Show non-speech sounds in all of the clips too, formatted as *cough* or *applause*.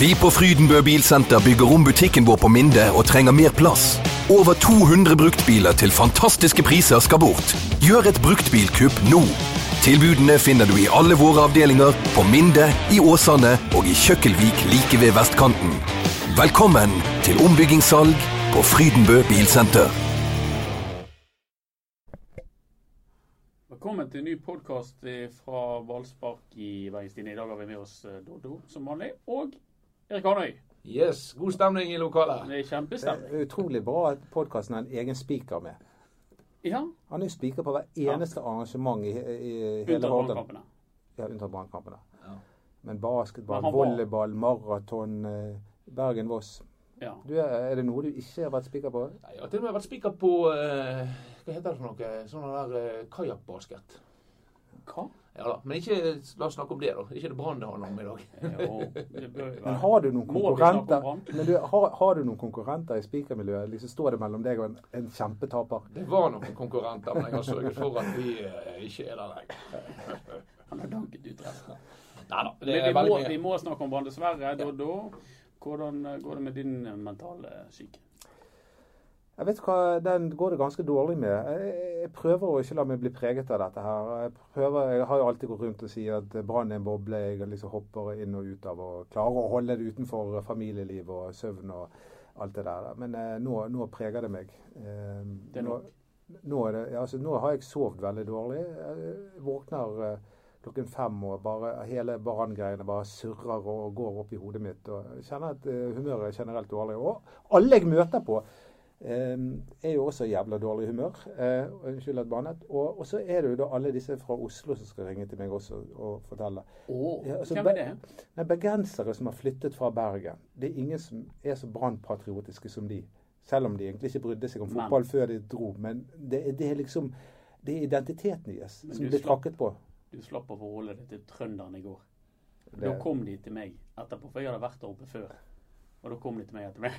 Vi på Frydenbø Bilsenter bygger om butikken vår på Minde og trenger mer plass. Over 200 bruktbiler til fantastiske priser skal bort. Gjør et bruktbilkupp nå. Tilbudene finner du i alle våre avdelinger, på Minde, i Åsane og i Kjøkkelvik like ved vestkanten. Velkommen til ombyggingssalg på Frydenbø Bilsenter. Velkommen til en ny podkast fra Ballspark i Bergenstien. I dag har vi med oss eh, Doddo som vanlig, og Erik Arnøy. Yes, God stemning i lokalet. Det er Det er utrolig bra at podkasten har en egen speaker med. Ja, Han er speaker på hver eneste arrangement i, i hele Hordaland. Ja, unntatt brannkampene. Ja. Men basketball, Men volleyball, maraton, eh, Bergen-Voss. Ja. Du, er er det noe du ikke har vært speaker på? Nei, Jeg har til og med vært spiker på uh, Hva heter det for noe? Sånn der uh, kajakkbasket. Hva? Ja da. Men ikke la oss snakke om det, da. Ikke det Brann det handler om i dag. Men har du noen konkurrenter? Men du, har, har du noen konkurrenter i spikermiljøet? Liksom Står det mellom deg og en, en kjempetaper? Det var noen konkurrenter, men jeg har sørget for at vi eh, ikke er der lenger. Han har danket ut resten. Nei da. Det er vi må, vi må snakke om Brann, dessverre. Doddo, hvordan eh, går det med din mentale syke? Jeg vet hva, Den går det ganske dårlig med. Jeg, jeg prøver å ikke la meg bli preget av dette her. Jeg, prøver, jeg har jo alltid gått rundt og sier at Brann er en boble jeg liksom hopper inn og ut av. Og klarer å holde det utenfor familieliv og søvn og alt det der. Men eh, nå, nå preger det meg. Eh, Det nå, nå, det, altså, nå har jeg sovet veldig dårlig. Jeg våkner eh, klokken fem og bare hele Brann-greiene bare surrer og går opp i hodet mitt. Og kjenner at eh, humøret er generelt dårlig. Og alle jeg møter på er jo også jævla dårlig humør. Eh, unnskyld at banet. Og, og så er det jo da alle disse fra Oslo som skal ringe til meg også og fortelle. Oh, Ja, altså, hvem er det? Nei, Bergensere som har flyttet fra Bergen. Det er ingen som er så brannpatriotiske som de. Selv om de egentlig ikke brydde seg om Men- fotball før de dro. Men det, det er liksom det er identiteten deres som blir trakket på. Du slapp å forholde deg til trønderen i går. Det, Da kom de til meg etterpå, for jeg hadde vært der oppe før. Og da kom de til meg etter *laughs* meg.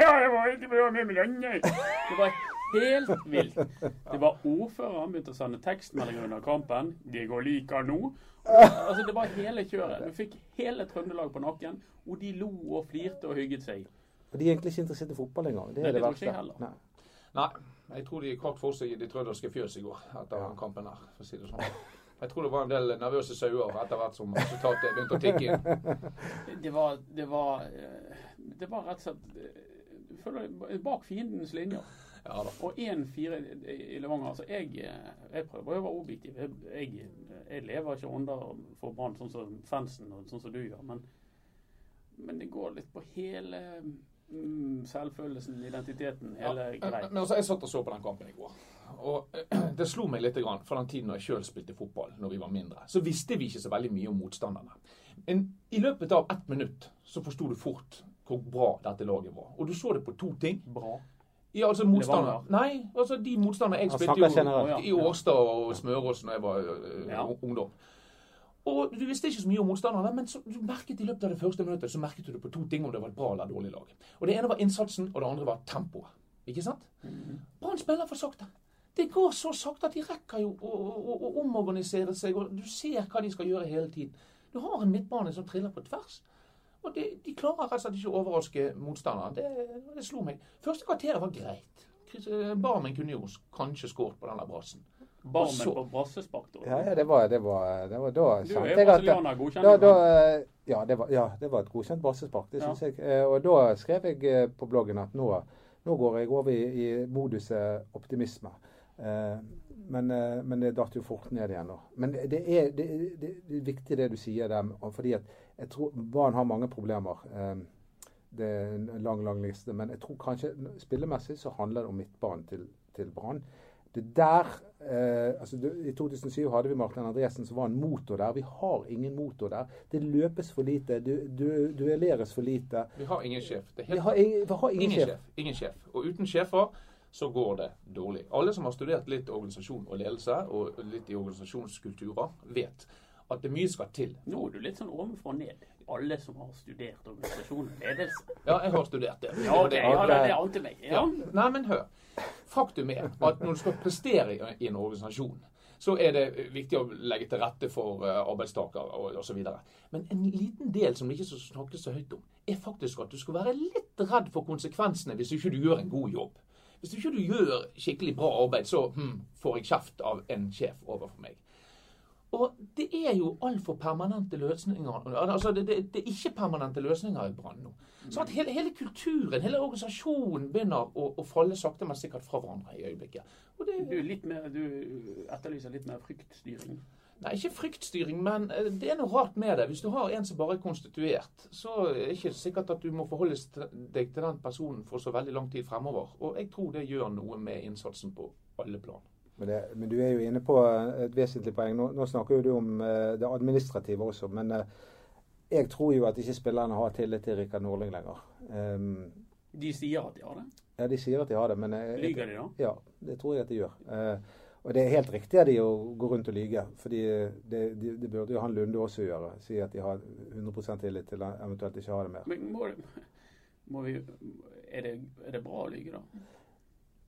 Ja, jeg var ikke bra med lenge. Det var helt vilt. Det var ordføreren begynte å sende tekstmeldinger under kampen. 'Det går like nå'. Altså, det var hele kjøret. Du fikk hele Trøndelag på nakken, og de lo og flirte og hygget seg. og de er egentlig ikke interessert i fotball engang. Det Nei, er det, det verste. ikke heller. Nei. Nei. Jeg tror de kort for seg i det trønderske fjøs i går etter Ja. kampen her, for å si det sånn. Jeg tror det var en del nervøse sauer etter hvert som resultatet begynte å tikke inn. *laughs* Det var, det var, eh, det var rett og slett eh, føler bak fiendens linjer. Ja. Og 1-4 i Levanger. Altså, jeg, jeg prøver å være objektiv. Jeg, jeg, lever ikke under for Brann sånn som fansen og sånn som du gjør. Men, men det går litt på hele mm, selvfølelsen, identiteten, hele Ja, men, greia. men altså, Jeg satt og så på den kampen i går. Og Det slo meg litt grann, fra den tiden jeg sjøl spilte fotball, når vi var mindre. Så visste vi ikke så veldig mye om motstanderne. Men i løpet av ett minutt så forsto du fort hvor bra dette laget var. Og du så det på to ting. Bra. Ja, altså motstandere. Nei, altså de motstanderne jeg spilte jo i Årstad og Smørås når jeg var øh, Ja. ungdom. Og Du visste ikke så mye om motstanderne, men så, du merket i løpet av det første minuttet så merket du det på to ting om det var et bra eller dårlig lag. Og Det ene var innsatsen, og det andre var tempoet. Ikke sant? Brann spiller for sakte. Det går så sakte at de rekker jo å, å, å omorganisere seg, og du ser hva de skal gjøre hele tiden. Du har en midtbane som triller på tvers. Og de, De klarer rett og slett ikke å overraske motstanderen. Det, det slo meg. Første kvarteret var greit. Eh, Barmen kunne jo kanskje skåret på den der brassen. Barmen på brassespark, da. Ja, ja, det var, det var, det var da Du er brasilianer, godkjenner du? eh, ja, det var, ja, det var et godkjent brassespark, det Ja. jeg. Eh, Og da skrev jeg på bloggen at nå, nå går jeg over i, i moduset optimisme. Eh, Men, eh, men det datt jo fort ned igjen nå. Men det er, det, det, det er viktig det du sier der, fordi at jeg tror barn har mange problemer. Eh, Det er en lang, lang liste. Men jeg tror kanskje spillemessig så handler det om midtbanen til, til Brann. Det der eh, altså det, I 2007 hadde vi Martin Andresen som var en motor der. Vi har ingen motor der. Det løpes for lite. Du, du, duelleres for lite. Vi har ingen sjef. Det er Vi har, ingen, vi har ingen, Ingen sjef. sjef. Ingen sjef. Og uten sjefer så går det dårlig. Alle som har studert litt organisasjon og ledelse, og litt i organisasjonskulturer, vet at det mye skal til. Nå er du litt sånn ovenfra og ned. Alle som har studert organisasjon og ledelse. Ja, jeg har studert det. Ja, okay. ja, det, det ante meg. Ja. Ja. Nei, men hør. Faktum er at når du skal prestere i- en organisasjon, så er det viktig å legge til rette for uh, arbeidstaker og osv. Men en liten del som det ikke snakkes så høyt om, er faktisk at du skal være litt redd for konsekvensene hvis ikke du gjør en god jobb. Hvis ikke du gjør skikkelig bra arbeid, så hmm, får jeg kjeft av en sjef overfor meg. Og det er jo altfor permanente løsninger. Altså, det, det, det er ikke-permanente løsninger i Brann nå. Så at hele, hele, kulturen, hele organisasjonen begynner å, å, falle sakte, men sikkert fra hverandre i øyeblikket. Det, du, mer, du, etterlyser litt mer fryktstyring? Nei, ikke fryktstyring, men eh, det er noe rart med det. Hvis du har en som bare er konstituert, så er det ikke sikkert at du må forholde deg til den personen for så veldig lang tid fremover. Og jeg tror det gjør noe med innsatsen på alle plan. Men, det, men, du er jo inne på et vesentlig poeng. Nå, nå snakker du om uh, det administrative også. Men uh, jeg tror jo at ikke spillerne har tillit til Rikard Norling lenger. Um, de sier at de har det? Ja, de sier at de har det. Men uh, Lyger de da? Ja, det tror jeg at de gjør. Og det er helt riktig av de å gå rundt og lyge. fordi det, de, de burde jo han Lunde også gjøre. Si at de har 100 tillit til eventuelt ikke har det mer. Men må, må vi, er, det, er det bra å lyge, da?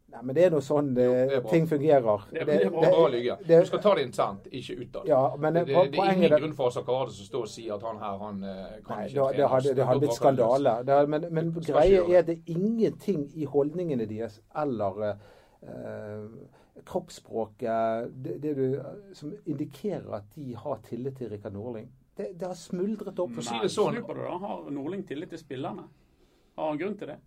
Nei, men det er nå sånn det, jo, det ting fungerer. Det, det, det, det, å lyge. Du skal ta det internt, ikke utad. Ja, men det, det, det, er ingen grunn for Sakade som står og sier at han her han eh, kan nei, ikke trene. Det hadde, det hadde blitt skandale. men men greia er at det er ingenting i holdningene deres eller uh, kroppsspråket det, du, som indikerer at de har tillit til Rikard Norling. Det, har smuldret opp. For å si det sånn. Har Norling tillit til spillerne? Har han grunn til det?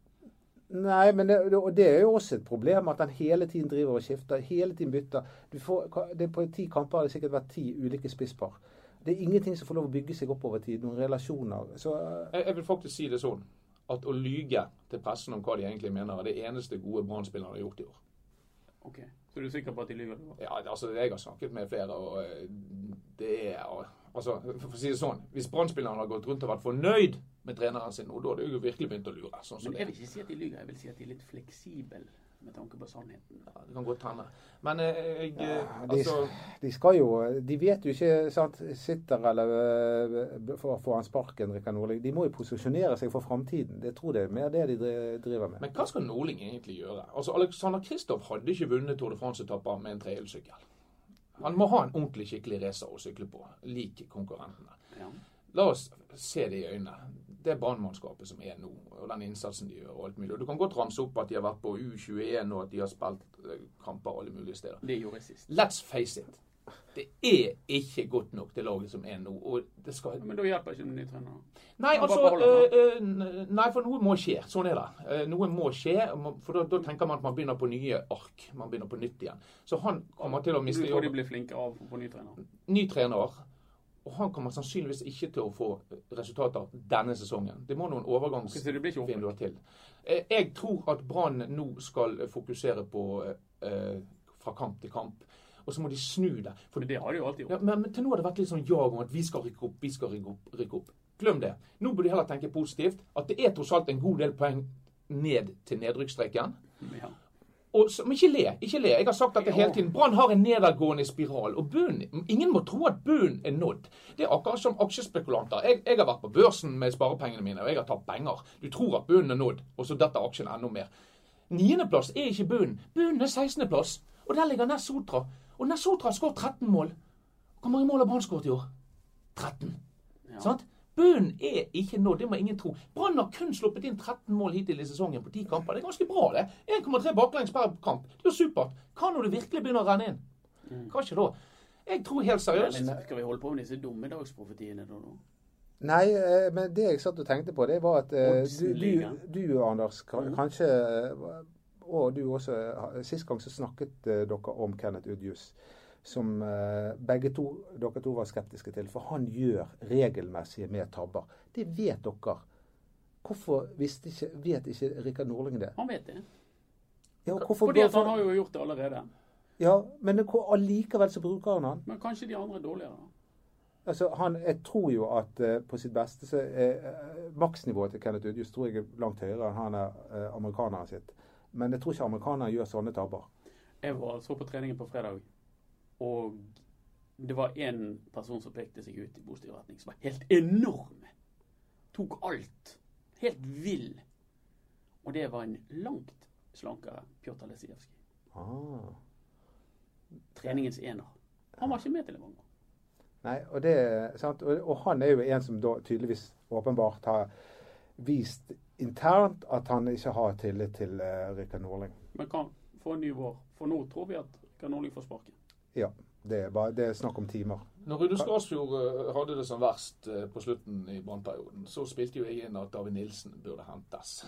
Nei, men det, det er jo også et problem at han hele tiden driver og skifter. Hele tiden bytter. Får, det, på ti kamper har det sikkert vært ti ulike spisspar. Det er ingenting som får lov å bygge seg opp over tid. Noen relasjoner. Så, jeg, jeg, vil faktisk si det sånn at å lyge til pressen om hva de egentlig mener, er det eneste gode Brann-spillerne har gjort i år. Ok, Så du er sikker på at de lyver? Ja, altså jeg har snakket med flere, og eh, det er Altså, for å si det sånn, Hvis Brann-spillerne har gått rundt og vært fornøyd med treneren sin, nå, da har de jo virkelig begynt å lure. Sånn Men jeg vil ikke si at de lyver, jeg vil si at de er litt fleksible med tanke på sannheten. Ja, Det kan godt hende. Men eh, jeg ja, eh, de, altså De skal jo De vet jo ikke sant, Sitter eller uh, får han sparken, Rikard Nordling. De må jo posisjonere seg for framtiden. Det tror det er mer det de driver med. Men hva skal Nordling egentlig gjøre? Altså, Alexander Kristoff hadde ikke vunnet Tour de France-etapper med en trehjulssykkel. Han må ha en ordentlig skikkelig racer å sykle på, lik konkurrentene. Ja. La oss se det i øynene. Det brannmannskapet som er nå, og den innsatsen de gjør. og alt mulig. Du kan godt ramse opp at de har vært på U21 og at de har spilt eh, kamper alle mulige steder. Det gjorde jeg sist. Let's face it. Det er ikke godt nok, det laget som er nå. Skal... Men da hjelper ikke den nye treneren? Nei, altså, øh, nei, for noe må skje. Sånn er det. Noe må skje. For da, da, tenker man at man begynner på nye ark. Man begynner på nytt igjen. Så han kommer til å miste jobben. Du tror de blir flinkere av på ny trener? Ny trener. Og han kommer sannsynligvis ikke til å få resultater denne sesongen. Det må noen overgangsvinduer til. Jeg tror at Brann nå skal fokusere på eh, fra kamp til kamp og så må de snu det. For det har de jo alltid gjort. Ja, men, men, til nå har det vært litt sånn jag om at vi skal rykke opp, vi skal rykke opp. rykke opp. Glem det. Nå burde de heller tenke positivt. At det er tross alt en god del poeng ned til nedrykksstreken. Ja. Og så, men ikke le. ikke le. Jeg har sagt at det hele tiden. Brann har en nedadgående spiral. og bunnen, Ingen må tro at bunnen er nådd. Det er akkurat som aksjespekulanter. Jeg, jeg, har vært på børsen med sparepengene mine, og jeg har tatt penger. Du tror at bunnen er nådd, og så detter aksjen enda mer. Niendeplass er ikke bunnen. Bunnen er 16.-plass. Og der ligger Sotra. Og Nasotra har skåret 13 mål. Hvor mange mål har Brann skåret i år? 13. Ja. Sant? Bunnen er ikke nådd, det må ingen tro. Brann har kun sluppet inn 13 mål hittil i sesongen på 10 kamper. Det er ganske bra, det. 1,3 baklengs per kamp. Det er jo supert. Hva når det virkelig begynner å renne inn? Mm. Hva ikke da? Jeg tror helt seriøst men, Skal vi holde på med disse dommedagsprofetiene da? nå? Nei, eh, men det jeg satt og tenkte på, det var at uh, du, du, du, Anders, mm. kanskje og du også Sist gang så snakket dere om Kenneth Udjus, som uh, begge to, dere to var skeptiske til. For han gjør regelmessige med tabber. Det vet dere. Hvorfor ikke, vet ikke Rikard Norling det? Han vet det. Ja, Fordi han har jo gjort det allerede. Ja, men allikevel så bruker han han. Men kanskje de andre er dårligere? Altså, han, jeg tror jo at uh, på sitt beste så er uh, maksnivået til Kenneth Udjus tror jeg er langt høyere enn han er uh, amerikaneren sitt. Men jeg tror ikke amerikanere gjør sånne tabber. Jeg var så på treningen på fredag, og det var én person som pekte seg ut i bostyrretning, som var helt enorm. Tok alt. Helt vill. Og det var en langt slankere Pjotr Lesijevskij. Ah. Treningens ener. Han var ikke med til Levanger. Nei, og, det? Og, og han er jo en som da tydeligvis åpenbart har vist internt at han ikke har tillit til uh, Rikard Norling. Men kan få en ny vår. For nå tror vi at Rikard Norling får sparken. Ja. Det er, bare, det er snakk om timer. Når Rune Skarsfjord eh, hadde det som verst eh, på slutten i brannperioden, så spilte jo jeg inn at David Nilsen burde hentes.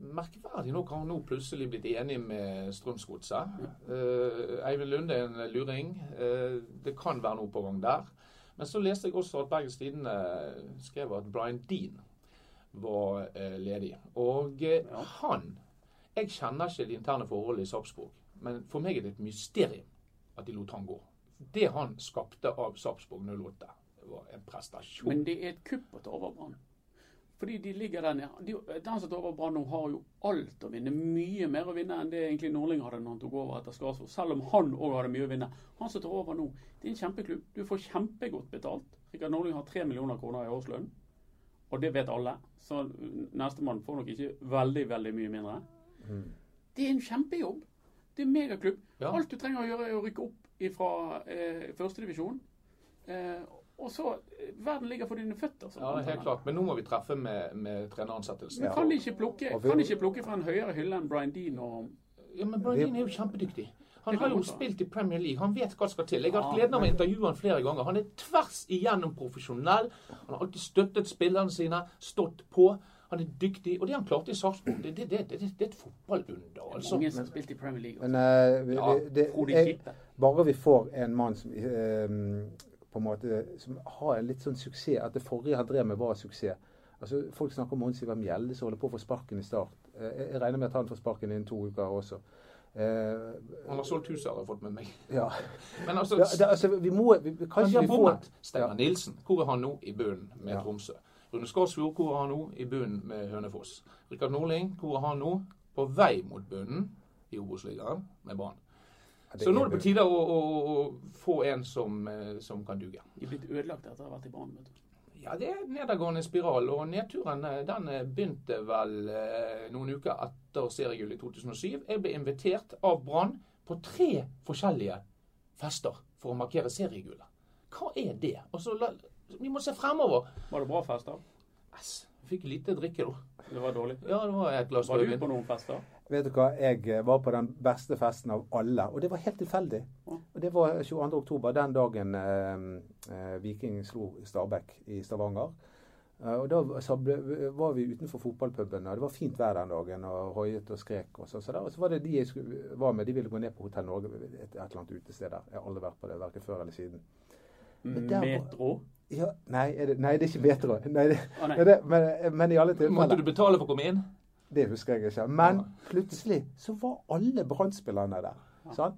Merkverdig nok har han nå plutselig blitt enig med Strømsgodset. Uh, Eivind Lunde er en luring. Uh, det kan være noe på gang der. Men så leste jeg også at Bergens Tidende skrev at Brian Dean var uh, ledig. Og han Jeg kjenner ikke de interne forholdene i Sarpsborg, men for meg er det et mysterium at de lot han gå det han skapte av Sarpsborg 08, var en prestasjon. Men det er et kupp å ta over Brann. Fordi de ligger der nede. De, den som tar over Brann nå, har jo alt å vinne. Mye mer å vinne enn det egentlig Nordling hadde når han tok over etter Skarsvåg. Selv om han òg hadde mye å vinne. Han som tar over nå, det er en kjempeklubb. Du får kjempegodt betalt. Rikard Nordling har tre millioner kroner i årslønn. Og det vet alle. Så nestemann får nok ikke veldig, veldig mye mindre. Mm. Det er en kjempejobb. Det er en megaklubb. Ja. Alt du trenger å gjøre, er å rykke opp fra eh, førstedivisjon. Eh, og så eh, Verden ligger for dine føtter. Ja, det er helt klart. Men nå må vi treffe med, med treneransettelsen. Men kan de ikke plukke, kan de ikke plukke fra en høyere hylle enn Brian Dean? Og, ja, men Brian Dean er jo kjempedyktig. Han har jo spilt i Premier League. Han vet hva som skal til. Jeg har hatt gleden av å intervjue han flere ganger. Han er tvers igjennom profesjonell. Han har alltid støttet spillerne sine, stått på. Han er dyktig, og det han klarte i Sarpsborg, det, det, det, det, er et fotballunder. Altså. Mange som har spilt i Premier League. Men, uh, vi, ja, det, jeg, bare vi får en mann som uh, på en måte, som har en litt sånn suksess, at det forrige han drev med, var suksess. Altså, Folk snakker om Mons Ivar Mjelde som holder på å få sparken i start. Uh, jeg regner med at han får sparken innen to uker også. Uh, han har solgt huset, har jeg fått med meg. Ja. *laughs* Men altså, ja, det, altså vi må vi, Kanskje vi får Steinar ja. Nilsen, hvor er han nå i bunnen med ja. Tromsø? Rune Skarsfjord, hvor er han nå? I bunnen med Hønefoss. Rikard Norling, hvor er han nå? På vei mot bunnen i Obos-ligaen med Brann. Så nå er det på tide å, å, å få en som, eh, som, kan duge. De er blitt ødelagt etter å ha vært i Brann? Ja, det er en nedadgående spiral. Og nedturen eh, den eh, begynte vel noen uker etter seriegull i 2007. Jeg ble invitert av Brann på tre forskjellige fester for å markere seriegullet. Hva er det? Og så vi må se fremover. Var det bra fest, da? Yes. Fikk lite drikke, da. Det var dårlig? Ja, det var et glass rødvin. Var du på noen fester? Vet du hva, jeg eh, var på den beste festen av alle, og det var helt tilfeldig. Og Det var 22. oktober, den dagen eh, eh, Viking slo Stabæk i Stavanger. Uh, og Da så ble, var vi utenfor fotballpuben, og det var fint vær den dagen. og Hoiet og skrek. Og så, så, og så var det de jeg skulle, var med, de ville gå ned på Hotell Norge, et, et eller annet utested der. Jeg har aldri vært på det, verken før eller siden. Metro? Ja, nei, det, nei, det er ikke det, oh, men, men, i alle tilfeller Måtte du betale for å komme inn? Det husker jeg ikke. Men plutselig så var alle brann der. Ja.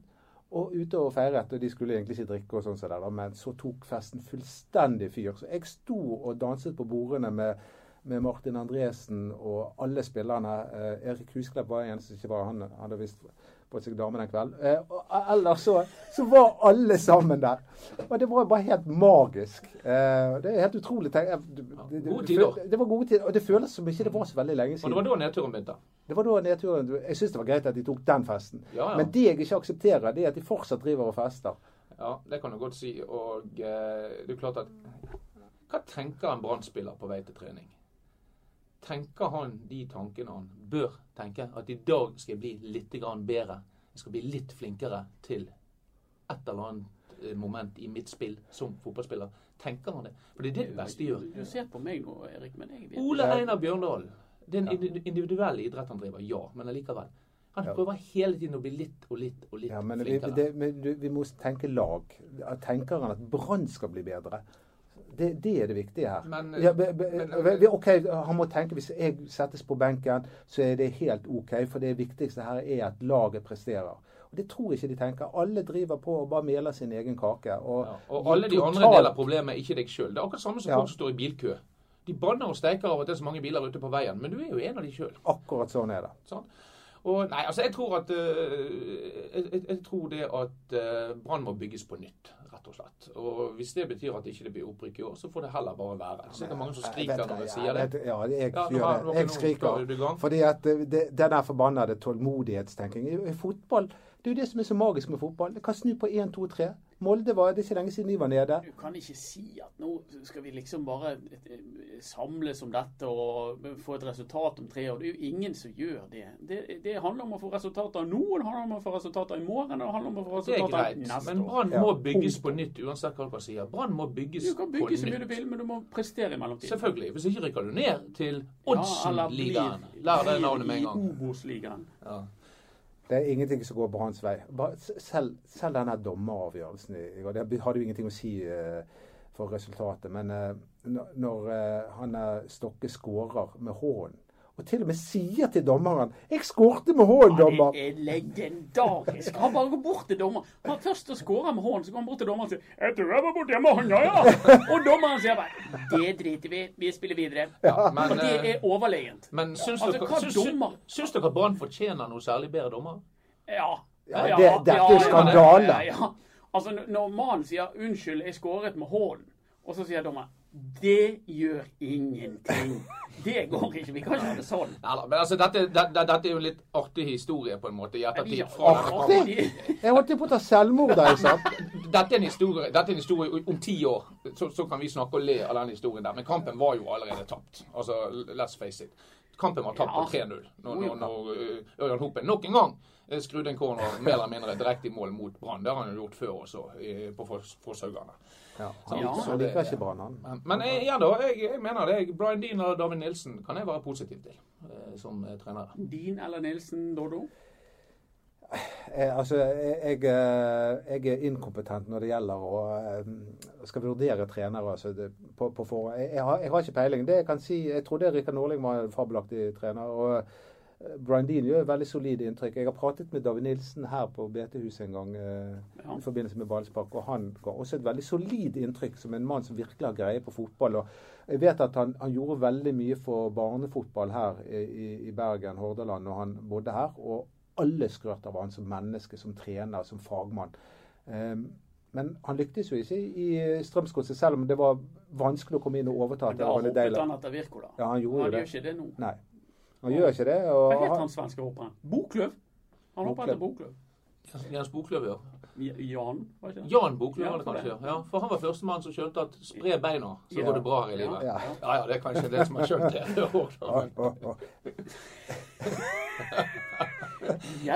Og ute og feiret, og de skulle egentlig ikke drikke, og sånn så der, men så tok festen fullstendig fyr. Så jeg sto og danset på bordene med, med Martin Andresen og alle spillerne. Eh, Erik Husklepp var en som ikke var han hadde visst på seg dame den kvelden. Eh, ellers så, så, var alle sammen der. Og det var bare helt magisk. Eh, det er helt utrolig. Det, det, gode tider. Det var gode tider, og det føles som ikke det var så veldig lenge siden. Og det var da nedturen begynte? Det var da nedturen Jeg syns det var greit at de tok den festen. Ja, ja. Men det jeg ikke aksepterer, det er at de fortsatt driver og fester. Ja, det kan du godt si. Og eh, det er klart at Hva tenker en brann på vei til trening? Tenker han de tankene han bør tenke? At i dag skal jeg bli litt bedre. Jeg skal bli litt flinkere til et eller annet eh, moment i mitt spill som fotballspiller. Tenker han det? For det er det det beste gjør. Du ser på meg nå, Erik, men jeg vet Ole Einar Bjørndalen. Det er en individuell idrett han driver, ja. Men allikevel. Han prøver hele tiden å bli litt og litt og litt ja, men flinkere. Vi, det, men vi må tenke lag. Tenker han at Brann skal bli bedre? Det, det, er det viktige her. Men, ja, be, be, men, ok, Han må tenke hvis jeg settes på benken, så er det helt OK. For det viktigste her er at laget presterer. Og Det tror jeg ikke de tenker. Alle driver på og bare meler sin egen kake. Og, ja, og alle de totalt... andre deler problemet ikke deg sjøl. Det er akkurat samme som ja. folk som står i bilkø. De banner og steiker av at det er så mange biler ute på veien, men du er jo en av de sjøl. Akkurat sånn er det. Sånn? Og, nei, altså jeg tror at uh, jeg, jeg, tror det at uh, Brann må bygges på nytt rett og slett. Og Hvis det betyr at det ikke blir opprykk i år, så får det heller bare være. Så det er mange som skriker når jeg sier det. Ja, jeg, gjør det. jeg skriker. Fordi at eh, det, den der forbannede tålmodighetstenking I fotball det er jo det som er så magisk med fotball. Det kan snu på 1, 2, 3. Molde var det ikke lenge siden de var nede. Du kan ikke si at nå skal vi liksom bare eh, samles om dette og få et resultat om tre år. Det er jo ingen som gjør det. Det, det handler om å få resultater nå, det handler om å få resultater i morgen, og det handler om å få Det er resultater greit, neste men år. Brann må bygges på nytt, uansett hva dere sier. Brann må bygges på nytt. Du kan bygge så mye du vil, men du må prestere i mellomtiden. Selvfølgelig. Hvis ikke rykker du ned til Oddsen-ligaen. Lær det navnet med en I gang. Obos-ligaen. Ja. Det er ingenting som går Branns vei. Selv, selv denne dommeravgjørelsen i går, det hadde jo ingenting å si eh, for resultatet. Men eh, når, eh, han Stokke skårer med hånden, og til og med sier til dommeren 'Jeg skårte med hånden, Ja, det er legendarisk. Han bare går bort til dommeren. Han har først å skåre med hånden, så går han bort til dommeren og sier 'Jeg tror jeg var borti med hånda, ja'. Og dommeren sier bare 'Det driter vi. Vi spiller videre'. Ja, men, Og det eh, er overlegent. men syns Altså, dere, syns, dommer? syns dere Brann fortjener noe særlig bedre dommer? Ja. Ja, det- dette er skandale. Ja, ja. Altså, når mannen sier 'unnskyld, jeg skåret med hånden', og så sier dommeren 'det gjør ingenting'. Det går ikke. Vi kan ikke ha det sånn. Neida, men altså, dette, det, det, dette er jo en litt artig historie på en måte i ettertid. Artig? Jeg holdt på å ta selvmord da jeg satt. Dette er en historie, dette er en historie om ti år. Så, så kan vi snakke og le av den historien der. Men kampen var jo allerede tapt. Altså, let's face it. Kampen var tapt på 3-0 når, når, når Ørjan Hopen nok en gang eh, skrudde en corner mer eller mindre direkte i mål mot Brann. Det har han jo gjort før også, i, på Foss- Fosshaugane. Ja, Så- Ja. Liker ikke Brann han. Men, men jeg, igjen da, jeg, jeg mener det. Brian Dean og David Nilsen kan jeg være positiv til eh, som eh, trenere. Dean eller Nilsen, Dodo? Jeg, altså, jeg, jeg, er inkompetent når det gjelder å skal vurdere trenere. Altså, det, på, på forhånd. Jeg, jeg, har, jeg har ikke peiling. Det jeg kan si, jeg trodde Rikard Norling var en fabelaktig trener. og Brian Dean gjør veldig solide inntrykk. Jeg har pratet med David Nilsen her på BT-huset en gang eh, Ja. i forbindelse med ballspark, og han ga også et veldig solid inntrykk som en mann som virkelig har greie på fotball. og jeg vet at han, han gjorde veldig mye for barnefotball her i, i, Bergen, Hordaland, når han bodde her. og alle skrøt av han som menneske, som trener, som fagmann. Ehm, men han lyktes jo ikke i Strømsgodset, selv om det var vanskelig å komme inn og overta. Men da håpet hoppet han etter Wirkola. Ja, han gjorde Han jo gjør det. ikke det nå. Nei, han gjør ikke det. Og Hva heter han, svenske hopperen? Boklöv? Han hopper etter Boklöv. Jens Boklöv, ja. Jan, var ikke det? Jan Boklöv var det kanskje. Ja, for han var førstemann som skjønte at spre beina, så går det bra her i livet. Ja. Ja, ja, det er kanskje det som har skjønt det.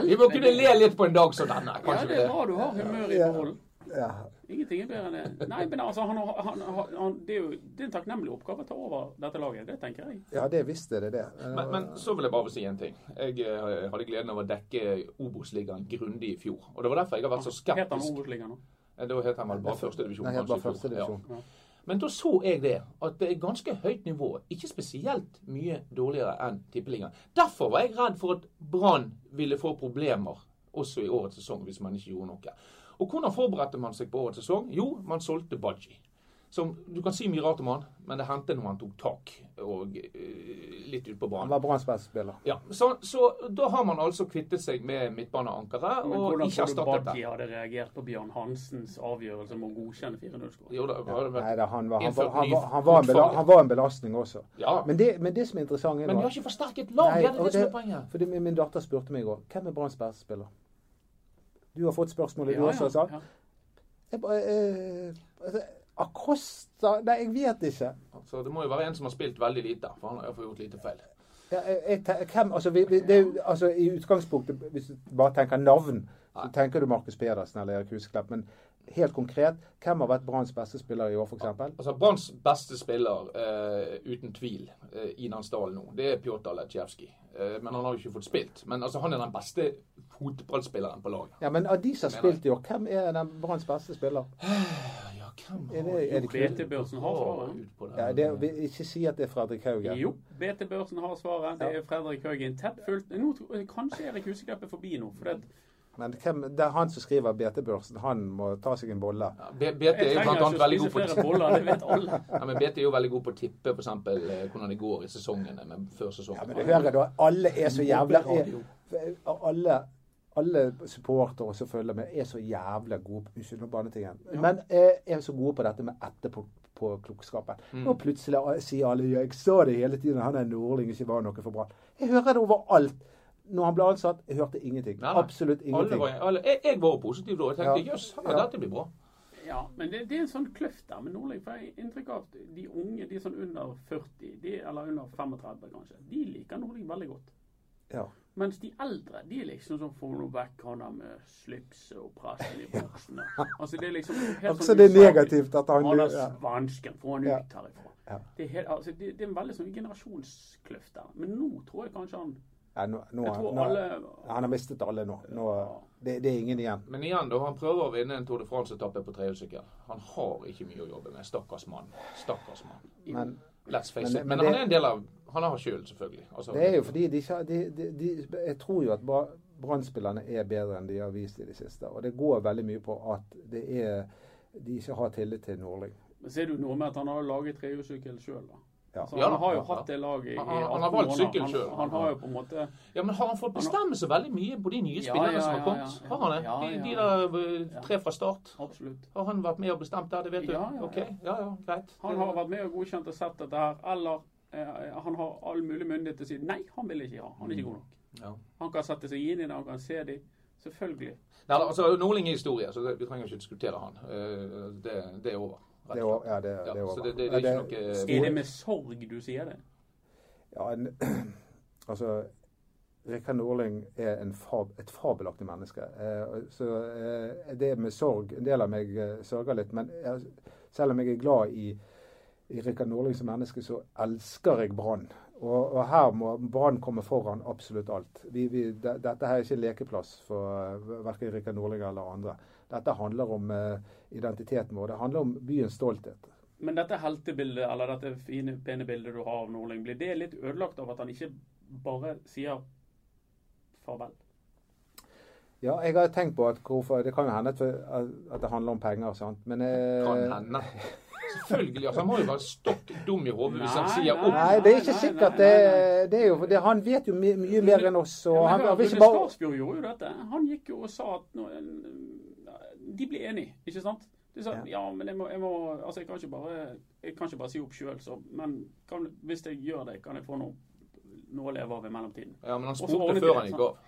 *laughs* Vi må kunne le litt på en dag som denne. Ja, kanskje det er bra du har humør i Ja. behold. ja. Ingenting er bedre enn det. Nei, men altså, han, han, han, han, det er jo det er en takknemlig oppgave å ta over dette laget. Det tenker jeg. ja, det visste det, det. Men, men så vil jeg bare si en ting. Jeg eh, hadde gleden av å dekke Obos-ligaen grundig i fjor. Og det var derfor jeg har vært så skeptisk. Heter han. Obos-ligaen nå? Da het han vel bare førstedivisjon. Nei, bare førstedivisjon. Ja. Men da så jeg det, at det er ganske høyt nivå. Ikke spesielt mye dårligere enn Tippeligaen. Derfor var jeg redd for at Brann ville få problemer også i årets sesong hvis man ikke gjorde noe. Og hvordan forberedte man seg på årets sesong? Jo, man solgte Budgie. Som, du kan si mye rart om han, men det hendte når han tok tak og uh, litt ut på banen. Han var Branns beste spiller. Ja, så, så da har man altså kvittet seg med midtbaneankeret Men hvordan tror du Badji hadde reagert på Bjørn Hansens avgjørelse om å godkjenne 4-0-skåring? Jo, da, var det vel- han var, han, han, han, var en han var en belastning også. ja. Men det, men det som er interessant er Men vi har ikke forsterket lag, det er det, og som er det- poenget. Fordi min, min datter spurte meg i går hvem er Branns beste spiller. Du har fått spørsmålet, du også, ja. Jeg bare, eh, altså, Acosta Nei, jeg vet ikke. Altså, det må jo være en som har spilt veldig lite, for han har iallfall gjort lite feil. Ja, jeg, jeg, hvem, altså, vi, det, er altså, I utgangspunktet, hvis du bare tenker navn, så tenker du Markus Pedersen eller Erik Huseklepp. Men helt konkret, hvem har vært Branns beste spiller i år, f.eks.? Altså, Branns beste spiller, uh, uten tvil, uh, i Nansdal nå, det er Pjotr Letsjevskij. Uh, men han har jo ikke fått spilt. Men altså, han er den beste fotballspilleren på laget. Ja, men av de som har spilt i år, hvem er den Branns beste spiller? *sighs* Ja, hvem Er det- har er det gjort BT-børsen har svaret? ut på? Ja, det, vi, ikke si at det er Fredrik Haugen. Jo, BT-børsen har svaret. Det er Fredrik Haugen tett fulgt. Nå Kanskje Erik Huseklepp er forbi nå. For det, Men hvem, det er han som skriver BT-børsen. Han må ta seg en bolle. Ja, BT er jo blant annet veldig god på boller, det vet alle. *laughs* Ja, men BT er jo veldig god på å tippe f.eks. hvordan det går i sesongene med før Ja, men du hører da, alle er så jævla er, alle, alle supportere som følger med, er så jævla gode på Unnskyld, nå bannet jeg igjen. Men eh, er så gode på dette med etterpåklokskapen. Mm. Nå plutselig eh, sier alle ja, jeg sa det hele tiden, han er Nordling, ikke var noe for bra. Jeg hører det overalt. Når han ble ansatt, jeg hørte ingenting. Nei, nei. Absolutt Alle ingenting. var, alle, jeg, jeg var positiv da. Jeg tenkte jøss, Ja. yes, Ja. dette blir bra. Ja, men det, det er en sånn kløft der med Nordli. For jeg har inntrykk av at de unge, de sånn under 40, de, eller under 35 kanskje, de liker Nordli veldig godt. Ja. Mens de eldre, de er liksom sånn får noe vekk han der med slipset og pressen i buksene. *laughs* Altså det er liksom helt Altså sånn det er negativt at han Han ja. svansken, få han Ja. ut herifra. Ja. Det, er helt, altså det, det er en veldig sånn generasjonskløft der. Men nå tror jeg kanskje han nå, nå, Jeg tror nå, alle Han har mistet alle nå. nå det, det er ingen igjen. Men igjen, da, han prøver å vinne en Tour de France-etappe på trehjulssykkel. Han har ikke mye å jobbe med. Stakkars mann. Stakkars mann. Men Let's face Men it. Men, men det- han er en del av Han har skylden, selvfølgelig. Altså, det er jo fordi de, ikke- de, de, Jeg tror jo at Bra- Brann-spillerne er bedre enn de har vist i det siste. Og det går veldig mye på at det er de ikke har tillit til Nordling. Men ser du noe med at han har laget trehjulssykkel sjøl, da? Ja. Altså, Ja, han har jo ja, hatt det laget i Han- han- han har valgt sykkel sjøl. Han- Han har jo på en måte Ja, men har han fått bestemme så veldig mye på de nye Ja, spillerne ja, som har kommet? ja, ja. Har han det? De, de der eh, tre fra start? Absolutt. Har han vært med og bestemt der? Det vet du? Ja, ja, ja. Ok, ja, ja, greit. Han har vært med og godkjent og sett dette her, eller eh, han har all mulig myndighet til å si nei, han vil ikke ha. Han er ikke god nok. Ja. Han kan sette seg inn i det, han kan se det. Selvfølgelig. Nei, altså, Nordling er historie, så det, vi trenger ikke diskutere han. Eh, Det, det er over. Det er, ja, det, Ja, det er over. så det- det- det er ikke noe- Er det med sorg du sier det? Ja, en, *clears throat* altså Rikard Nordling er en fab, et fabelaktig menneske. Eh, så eh, det med sorg En del av meg eh, sørger litt. Men jeg, selv om jeg er glad i, i Rikard Nordling som menneske, så elsker jeg Brann. Og, og her må Brann komme foran absolutt alt. Vi, vi, de, dette her er ikke en lekeplass for uh, verken Rikard Nordling eller andre. Dette handler om eh, identiteten vår. Det handler om byens stolthet. Men dette heltebildet, eller dette fine, pene bildet du har av Nordling, blir det litt ødelagt av at han ikke bare sier farvel? Ja, jeg har tenkt på at hvorfor Det kan jo hende at, det handler om penger, sant. Men eh, Kan hende. Selvfølgelig. altså Han må jo være stokk dum i hodet hvis han sier opp. Nei, det er ikke sikkert. Det, det er jo, det, han vet jo mye, mye mer enn oss. Og Ja, men han, han, han Skarsfjord gjorde jo dette. Han gikk jo og sa at nå, de blir enige, ikke sant? De sa ja, men jeg må, jeg må altså jeg kan ikke bare, jeg kan ikke bare si opp sjøl, men kan, hvis jeg gjør det, kan jeg få noe, noe å leve av i mellomtiden. Ja, Men han spurte før han gikk av.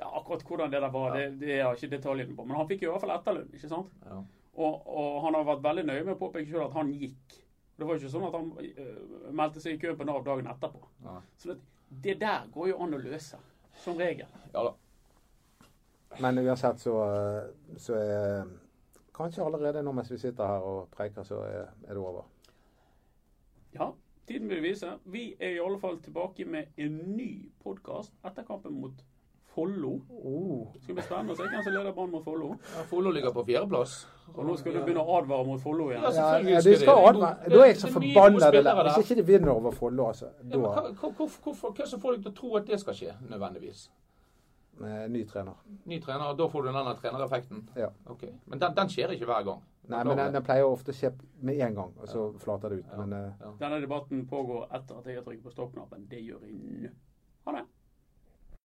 Ja, akkurat hvordan det der var, det, det har ikke detaljene på. Men han fikk i hvert fall etterlønn, ikke sant? Ja. Og, og han har vært veldig nøye med å påpeke selv at han gikk. Det var jo ikke sånn at han uh, meldte seg i køen på Nav dagen etterpå. Ja. Så det, det der går jo an å løse, som regel. ja da. Men uansett så, eh, så er Kanskje allerede nå mens vi sitter her og preiker, så er, er det over. Ja, tiden vil vise. Vi er i alle fall tilbake med en ny podkast etter kampen mot Follo. Oh. Det skal bli spennende å se hvem som leder Brann mot Follo. Ja, Follo ligger på fjerdeplass. Og nå skal du begynne å advare mot Follo igjen. Ja, Ja, ja, du de skal advare. Da er jeg så det er forbanna. Hvis ikke de vinner over Follo, altså. Ja, men Da hva, hva, hva som får deg til å tro at det skal skje, nødvendigvis? Ny trener. Ny trener, og da får du denne trenereffekten? Ja. Ok. Men den, den skjer ikke hver gang. Nei, men den, den pleier ofte å skje med en gang, og så flater det ut. Ja. Men eh, Denne debatten pågår etter at jeg har trykket på stoppknappen. Det gjør jeg nå. Ha det.